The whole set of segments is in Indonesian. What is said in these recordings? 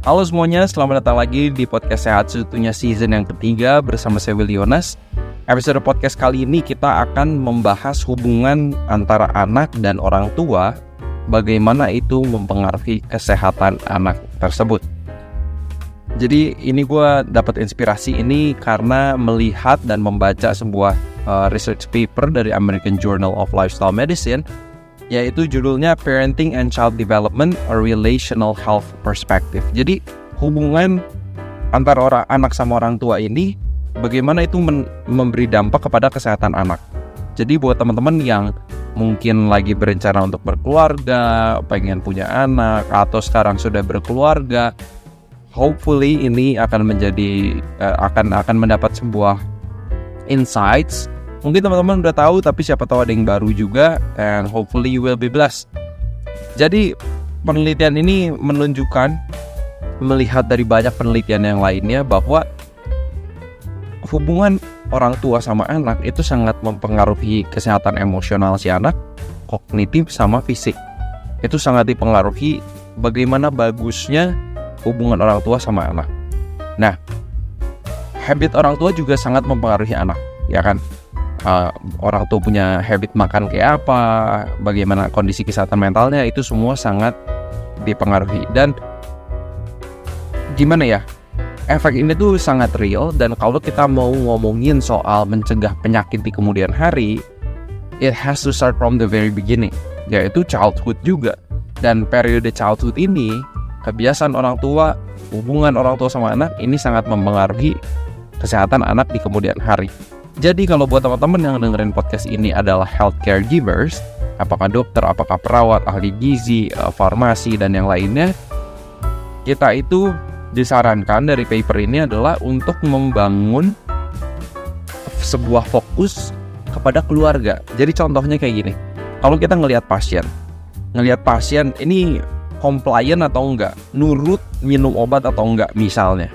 Halo semuanya, selamat datang lagi di podcast Sehat Seutuhnya season yang ketiga bersama saya Willy Yonas. Episode podcast kali ini kita akan membahas hubungan antara anak dan orang tua, bagaimana itu mempengaruhi kesehatan anak tersebut. Jadi ini gue dapat inspirasi ini karena melihat dan membaca sebuah uh, research paper dari American Journal of Lifestyle Medicine yaitu judulnya Parenting and Child Development a Relational Health Perspective. Jadi hubungan antara orang anak sama orang tua ini bagaimana itu memberi dampak kepada kesehatan anak. Jadi buat teman-teman yang mungkin lagi berencana untuk berkeluarga, pengen punya anak atau sekarang sudah berkeluarga, hopefully ini akan menjadi uh, akan akan mendapat sebuah insights Mungkin teman-teman udah tahu tapi siapa tahu ada yang baru juga and hopefully you will be blessed. Jadi penelitian ini menunjukkan melihat dari banyak penelitian yang lainnya bahwa hubungan orang tua sama anak itu sangat mempengaruhi kesehatan emosional si anak, kognitif sama fisik. Itu sangat dipengaruhi bagaimana bagusnya hubungan orang tua sama anak. Nah, habit orang tua juga sangat mempengaruhi anak, ya kan? Uh, orang tua punya habit makan kayak apa, bagaimana kondisi kesehatan mentalnya itu semua sangat dipengaruhi. Dan gimana ya efek ini tuh sangat real dan kalau kita mau ngomongin soal mencegah penyakit di kemudian hari it has to start from the very beginning yaitu childhood juga. Dan periode childhood ini kebiasaan orang tua hubungan orang tua sama anak ini sangat mempengaruhi kesehatan anak di kemudian hari jadi kalau buat teman-teman yang dengerin podcast ini adalah healthcare givers, apakah dokter, apakah perawat, ahli gizi, eh, farmasi dan yang lainnya, kita itu disarankan dari paper ini adalah untuk membangun sebuah fokus kepada keluarga. Jadi contohnya kayak gini. Kalau kita ngelihat pasien, ngelihat pasien ini compliant atau enggak, nurut minum obat atau enggak misalnya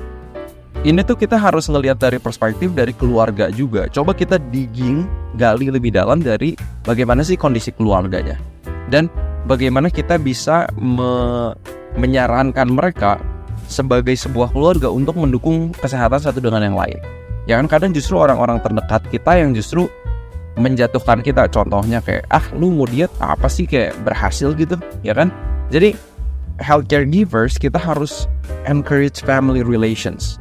ini tuh kita harus ngelihat dari perspektif dari keluarga juga. Coba kita digging, gali lebih dalam dari bagaimana sih kondisi keluarganya. Dan bagaimana kita bisa me menyarankan mereka sebagai sebuah keluarga untuk mendukung kesehatan satu dengan yang lain. Ya kan kadang justru orang-orang terdekat kita yang justru menjatuhkan kita. Contohnya kayak, ah lu mau diet apa sih kayak berhasil gitu, ya kan? Jadi healthcare givers kita harus encourage family relations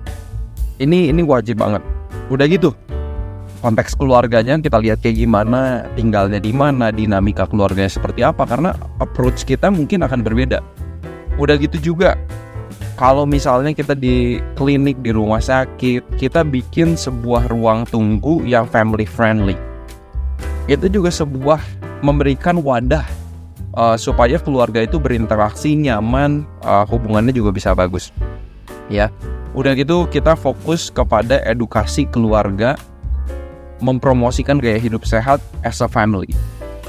ini ini wajib banget. Udah gitu konteks keluarganya kita lihat kayak gimana tinggalnya di mana dinamika keluarganya seperti apa karena approach kita mungkin akan berbeda. Udah gitu juga kalau misalnya kita di klinik di rumah sakit kita bikin sebuah ruang tunggu yang family friendly. Itu juga sebuah memberikan wadah uh, supaya keluarga itu berinteraksi nyaman uh, hubungannya juga bisa bagus. Ya Udah gitu kita fokus kepada edukasi keluarga, mempromosikan gaya hidup sehat as a family.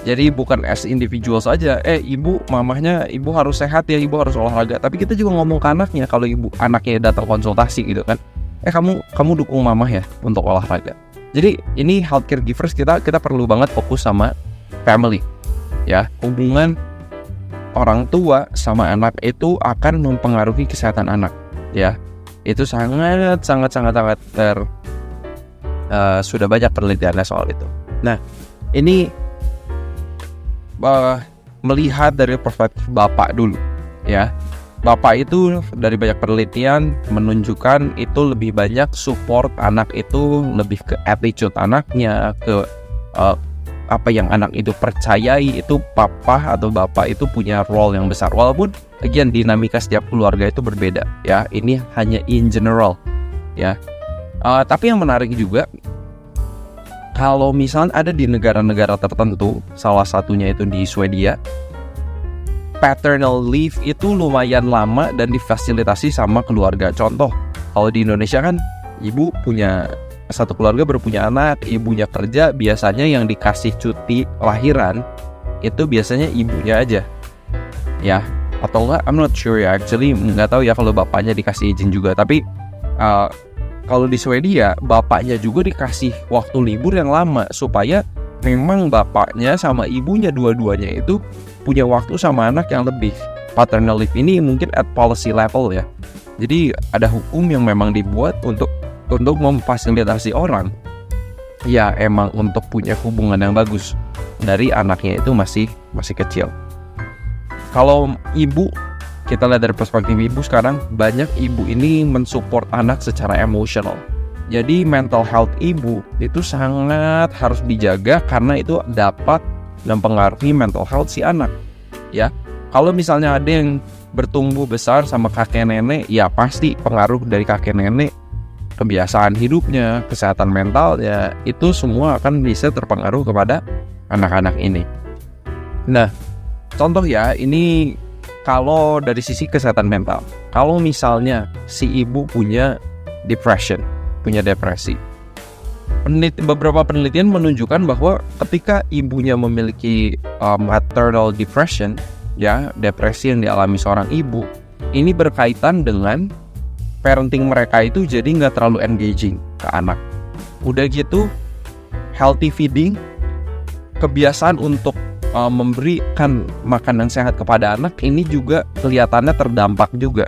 Jadi bukan as individual saja, eh ibu mamahnya ibu harus sehat ya, ibu harus olahraga. Tapi kita juga ngomong ke anaknya kalau ibu anaknya datang konsultasi gitu kan. Eh kamu kamu dukung mamah ya untuk olahraga. Jadi ini healthcare givers kita kita perlu banget fokus sama family. Ya, hubungan orang tua sama anak itu akan mempengaruhi kesehatan anak ya itu sangat sangat sangat sangat ter uh, sudah banyak penelitiannya soal itu. Nah ini uh, melihat dari perspektif bapak dulu ya bapak itu dari banyak penelitian menunjukkan itu lebih banyak support anak itu lebih ke attitude anaknya ke uh, apa yang anak itu percayai itu papa atau bapak itu punya role yang besar. Walaupun again dinamika setiap keluarga itu berbeda ya. Ini hanya in general ya. Uh, tapi yang menarik juga kalau misalnya ada di negara-negara tertentu salah satunya itu di Swedia paternal leave itu lumayan lama dan difasilitasi sama keluarga. Contoh kalau di Indonesia kan ibu punya satu keluarga berpunya anak, ibunya kerja, biasanya yang dikasih cuti lahiran itu biasanya ibunya aja. Ya, atau enggak I'm not sure ya actually nggak tahu ya kalau bapaknya dikasih izin juga. Tapi uh, kalau di Swedia bapaknya juga dikasih waktu libur yang lama supaya memang bapaknya sama ibunya dua-duanya itu punya waktu sama anak yang lebih. Paternal leave ini mungkin at policy level ya. Jadi ada hukum yang memang dibuat untuk untuk memfasilitasi orang ya emang untuk punya hubungan yang bagus dari anaknya itu masih masih kecil. Kalau ibu kita lihat dari perspektif ibu sekarang banyak ibu ini mensupport anak secara emosional. Jadi mental health ibu itu sangat harus dijaga karena itu dapat mempengaruhi mental health si anak. Ya, kalau misalnya ada yang bertumbuh besar sama kakek nenek, ya pasti pengaruh dari kakek nenek kebiasaan hidupnya, kesehatan mentalnya, itu semua akan bisa terpengaruh kepada anak-anak ini. Nah, contoh ya, ini kalau dari sisi kesehatan mental, kalau misalnya si ibu punya depression, punya depresi, Peneliti, beberapa penelitian menunjukkan bahwa ketika ibunya memiliki uh, maternal depression, ya depresi yang dialami seorang ibu, ini berkaitan dengan parenting mereka itu jadi nggak terlalu engaging ke anak. Udah gitu, healthy feeding, kebiasaan untuk uh, memberikan makanan sehat kepada anak ini juga kelihatannya terdampak juga.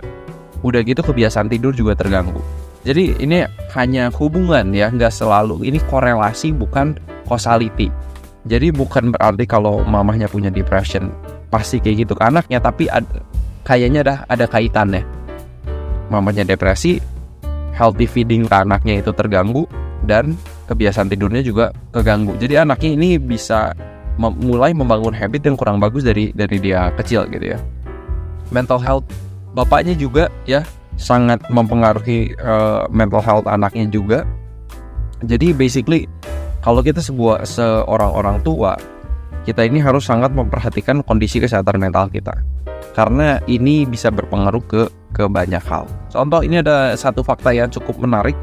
Udah gitu kebiasaan tidur juga terganggu. Jadi ini hanya hubungan ya, nggak selalu. Ini korelasi bukan causality. Jadi bukan berarti kalau mamahnya punya depression pasti kayak gitu ke anaknya, tapi ada, kayaknya dah ada kaitannya mamanya depresi, healthy feeding ke anaknya itu terganggu dan kebiasaan tidurnya juga keganggu. Jadi anaknya ini bisa mem mulai membangun habit yang kurang bagus dari dari dia kecil gitu ya. Mental health bapaknya juga ya sangat mempengaruhi uh, mental health anaknya juga. Jadi basically kalau kita sebuah seorang orang tua kita ini harus sangat memperhatikan kondisi kesehatan mental kita karena ini bisa berpengaruh ke ke banyak hal. Contoh ini ada satu fakta yang cukup menarik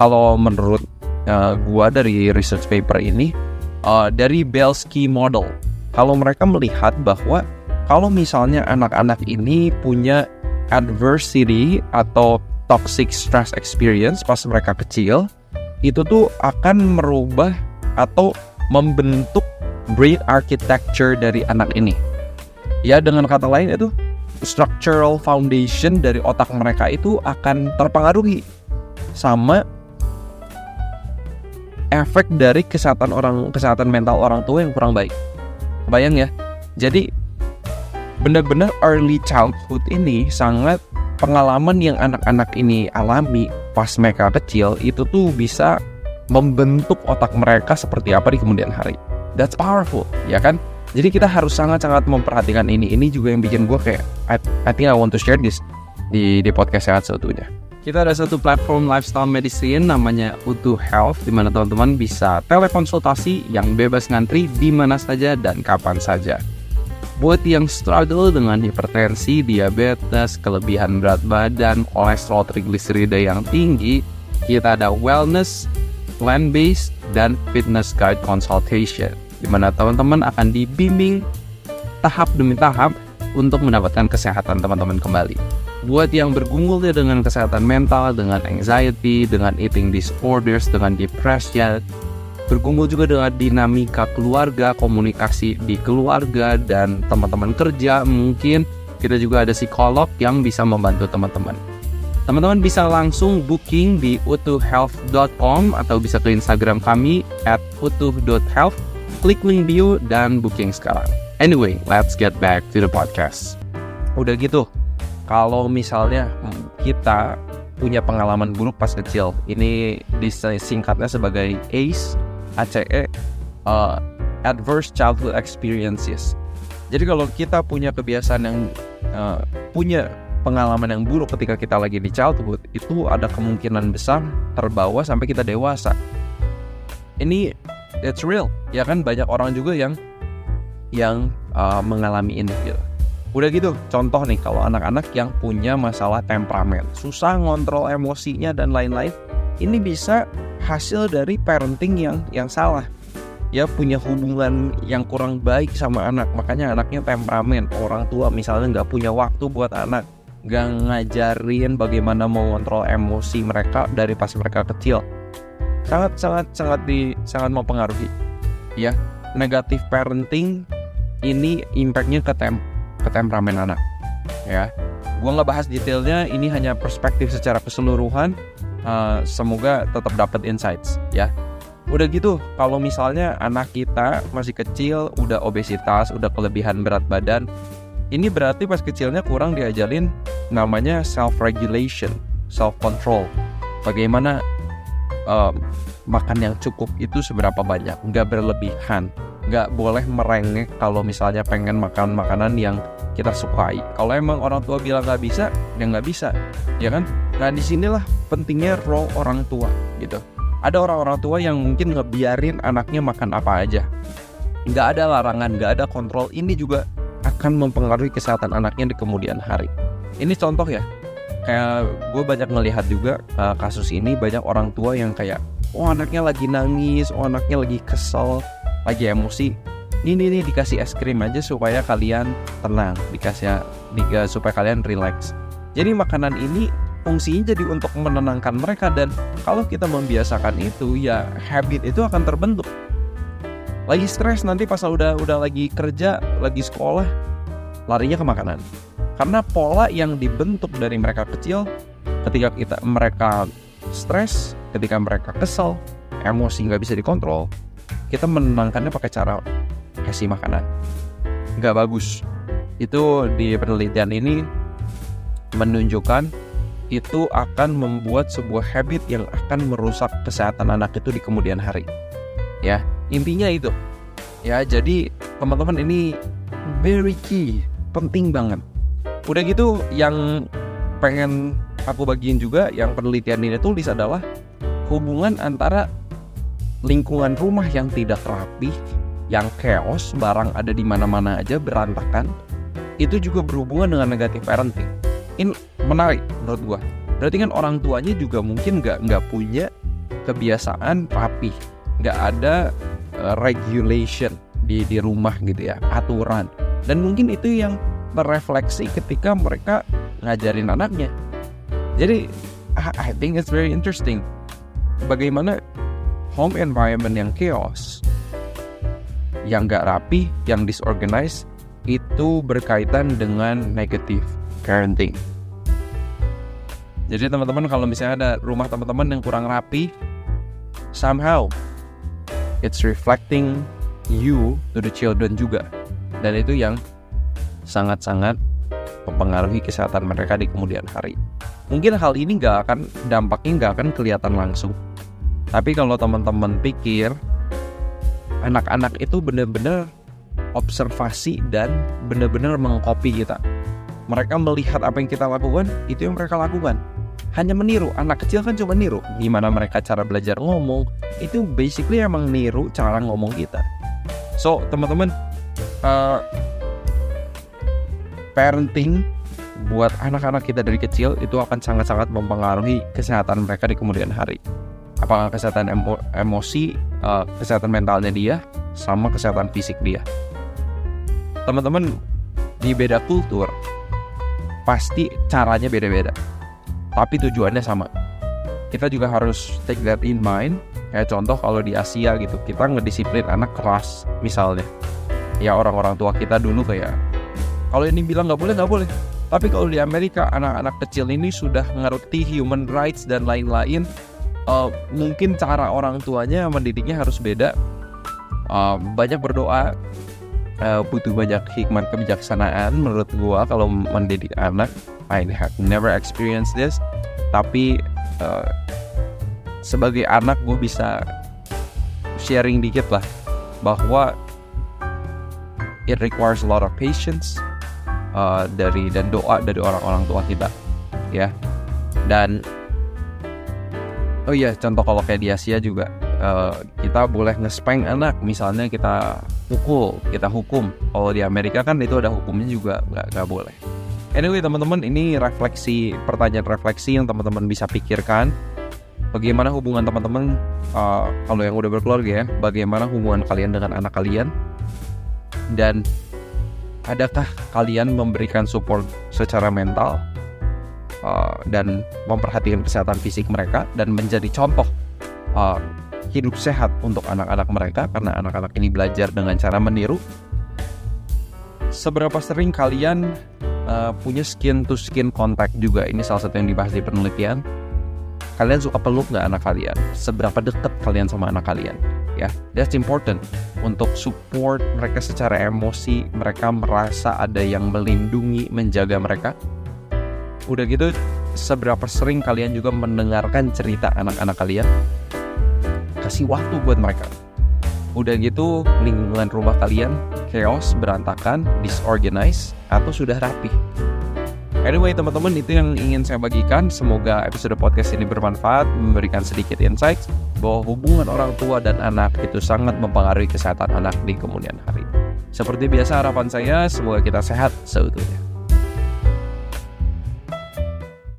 kalau menurut uh, gua dari research paper ini uh, dari Belsky model. Kalau mereka melihat bahwa kalau misalnya anak-anak ini punya adversity atau toxic stress experience pas mereka kecil, itu tuh akan merubah atau membentuk brain architecture dari anak ini. Ya dengan kata lain itu structural foundation dari otak mereka itu akan terpengaruhi sama efek dari kesehatan orang kesehatan mental orang tua yang kurang baik. Bayang ya. Jadi benar-benar early childhood ini sangat pengalaman yang anak-anak ini alami pas mereka kecil itu tuh bisa membentuk otak mereka seperti apa di kemudian hari. That's powerful, ya kan? Jadi kita harus sangat-sangat memperhatikan ini. Ini juga yang bikin gue kayak I, I think I want to share this di di podcast sehat seutuhnya. Kita ada satu platform lifestyle medicine namanya Utuh Health di mana teman-teman bisa telekonsultasi yang bebas ngantri di mana saja dan kapan saja. Buat yang struggle dengan hipertensi, diabetes, kelebihan berat badan, kolesterol trigliserida yang tinggi, kita ada wellness, plan-based, dan fitness guide consultation di mana teman-teman akan dibimbing tahap demi tahap untuk mendapatkan kesehatan teman-teman kembali. Buat yang bergumul ya dengan kesehatan mental, dengan anxiety, dengan eating disorders, dengan depression, bergumul juga dengan dinamika keluarga, komunikasi di keluarga, dan teman-teman kerja mungkin kita juga ada psikolog yang bisa membantu teman-teman. Teman-teman bisa langsung booking di utuhhealth.com atau bisa ke Instagram kami at utuh.health klik link bio dan booking sekarang. Anyway, let's get back to the podcast. Udah gitu, kalau misalnya kita punya pengalaman buruk pas kecil, ini disingkatnya sebagai ACE, ACE, uh, Adverse Childhood Experiences. Jadi kalau kita punya kebiasaan yang uh, punya pengalaman yang buruk ketika kita lagi di childhood, itu ada kemungkinan besar terbawa sampai kita dewasa. Ini it's real. Ya kan? Banyak orang juga yang yang uh, mengalami ini gitu. Udah gitu contoh nih kalau anak-anak yang punya masalah temperamen susah ngontrol emosinya dan lain-lain ini bisa hasil dari parenting yang yang salah. Ya punya hubungan yang kurang baik sama anak makanya anaknya temperamen. Orang tua misalnya nggak punya waktu buat anak nggak ngajarin bagaimana mengontrol emosi mereka dari pas mereka kecil sangat sangat sangat di sangat mempengaruhi ya negatif parenting ini impactnya ke tem ke temperamen anak ya Gua nggak bahas detailnya, ini hanya perspektif secara keseluruhan. Uh, semoga tetap dapat insights ya. Udah gitu, kalau misalnya anak kita masih kecil, udah obesitas, udah kelebihan berat badan, ini berarti pas kecilnya kurang diajarin namanya self regulation, self control. Bagaimana uh, makan yang cukup itu seberapa banyak, nggak berlebihan, nggak boleh merengek kalau misalnya pengen makan makanan yang kita sukai. Kalau emang orang tua bilang nggak bisa, ya nggak bisa, ya kan? Nah di sinilah pentingnya role orang tua gitu. Ada orang-orang tua yang mungkin ngebiarin anaknya makan apa aja, nggak ada larangan, nggak ada kontrol. Ini juga akan mempengaruhi kesehatan anaknya di kemudian hari. Ini contoh ya, kayak gue banyak ngelihat juga uh, kasus ini banyak orang tua yang kayak oh anaknya lagi nangis oh anaknya lagi kesel lagi emosi. Ini nih dikasih es krim aja supaya kalian tenang dikasih diga supaya kalian relax. Jadi makanan ini fungsinya jadi untuk menenangkan mereka dan kalau kita membiasakan itu ya habit itu akan terbentuk. Lagi stres nanti pas udah udah lagi kerja lagi sekolah larinya ke makanan karena pola yang dibentuk dari mereka kecil ketika kita mereka stres ketika mereka kesel emosi nggak bisa dikontrol kita menenangkannya pakai cara kasih makanan. Nggak bagus. Itu di penelitian ini menunjukkan itu akan membuat sebuah habit yang akan merusak kesehatan anak itu di kemudian hari. Ya intinya itu. Ya jadi teman-teman ini very key penting banget udah gitu yang pengen aku bagiin juga yang penelitian ini tulis adalah hubungan antara lingkungan rumah yang tidak rapi, yang chaos, barang ada di mana-mana aja berantakan, itu juga berhubungan dengan negatif parenting. Ini menarik menurut gua. Berarti kan orang tuanya juga mungkin nggak nggak punya kebiasaan rapi, nggak ada uh, regulation di di rumah gitu ya, aturan. Dan mungkin itu yang berefleksi ketika mereka ngajarin anaknya. Jadi I think it's very interesting bagaimana home environment yang chaos, yang gak rapi, yang disorganized, itu berkaitan dengan negative parenting. Jadi teman-teman kalau misalnya ada rumah teman-teman yang kurang rapi, somehow it's reflecting you to the children juga. Dan itu yang sangat-sangat mempengaruhi kesehatan mereka di kemudian hari. Mungkin hal ini nggak akan dampaknya nggak akan kelihatan langsung, tapi kalau teman-teman pikir anak-anak itu benar-benar observasi dan benar-benar mengcopy kita. Mereka melihat apa yang kita lakukan, itu yang mereka lakukan. Hanya meniru. Anak kecil kan cuma niru. Gimana mereka cara belajar ngomong, itu basically emang niru cara ngomong kita. So, teman-teman, uh, parenting buat anak-anak kita dari kecil itu akan sangat-sangat mempengaruhi kesehatan mereka di kemudian hari apakah kesehatan emo emosi, uh, kesehatan mentalnya dia, sama kesehatan fisik dia. Teman-teman di beda kultur pasti caranya beda-beda, tapi tujuannya sama. Kita juga harus take that in mind. Kayak contoh kalau di Asia gitu, kita ngedisiplin anak keras misalnya. Ya orang-orang tua kita dulu kayak kalau ini bilang nggak boleh nggak boleh. Tapi kalau di Amerika anak-anak kecil ini sudah ngerti human rights dan lain-lain uh, mungkin cara orang tuanya mendidiknya harus beda. Uh, banyak berdoa uh, butuh banyak hikmat kebijaksanaan menurut gua kalau mendidik anak. I have never experienced this. Tapi uh, sebagai anak gue bisa sharing dikit lah bahwa it requires a lot of patience uh, dari dan doa dari orang-orang tua kita ya. Dan oh iya contoh kalau kayak di Asia juga uh, kita boleh ngespeng anak misalnya kita pukul kita hukum. Kalau di Amerika kan itu ada hukumnya juga nggak nggak boleh. Anyway teman-teman ini refleksi pertanyaan refleksi yang teman-teman bisa pikirkan. Bagaimana hubungan teman-teman uh, kalau yang udah berkeluarga ya bagaimana hubungan kalian dengan anak kalian? Dan adakah kalian memberikan support secara mental uh, dan memperhatikan kesehatan fisik mereka dan menjadi contoh uh, hidup sehat untuk anak-anak mereka karena anak-anak ini belajar dengan cara meniru. Seberapa sering kalian uh, punya skin to skin contact juga. Ini salah satu yang dibahas di penelitian. Kalian suka peluk nggak anak kalian? Seberapa dekat kalian sama anak kalian? Ya, that's important untuk support mereka secara emosi. Mereka merasa ada yang melindungi, menjaga mereka. Udah gitu, seberapa sering kalian juga mendengarkan cerita anak-anak kalian? Kasih waktu buat mereka Udah gitu lingkungan rumah kalian chaos, berantakan, disorganized, atau sudah rapi. Anyway teman-teman itu yang ingin saya bagikan. Semoga episode podcast ini bermanfaat, memberikan sedikit insight bahwa hubungan orang tua dan anak itu sangat mempengaruhi kesehatan anak di kemudian hari. Seperti biasa harapan saya, semoga kita sehat seutuhnya.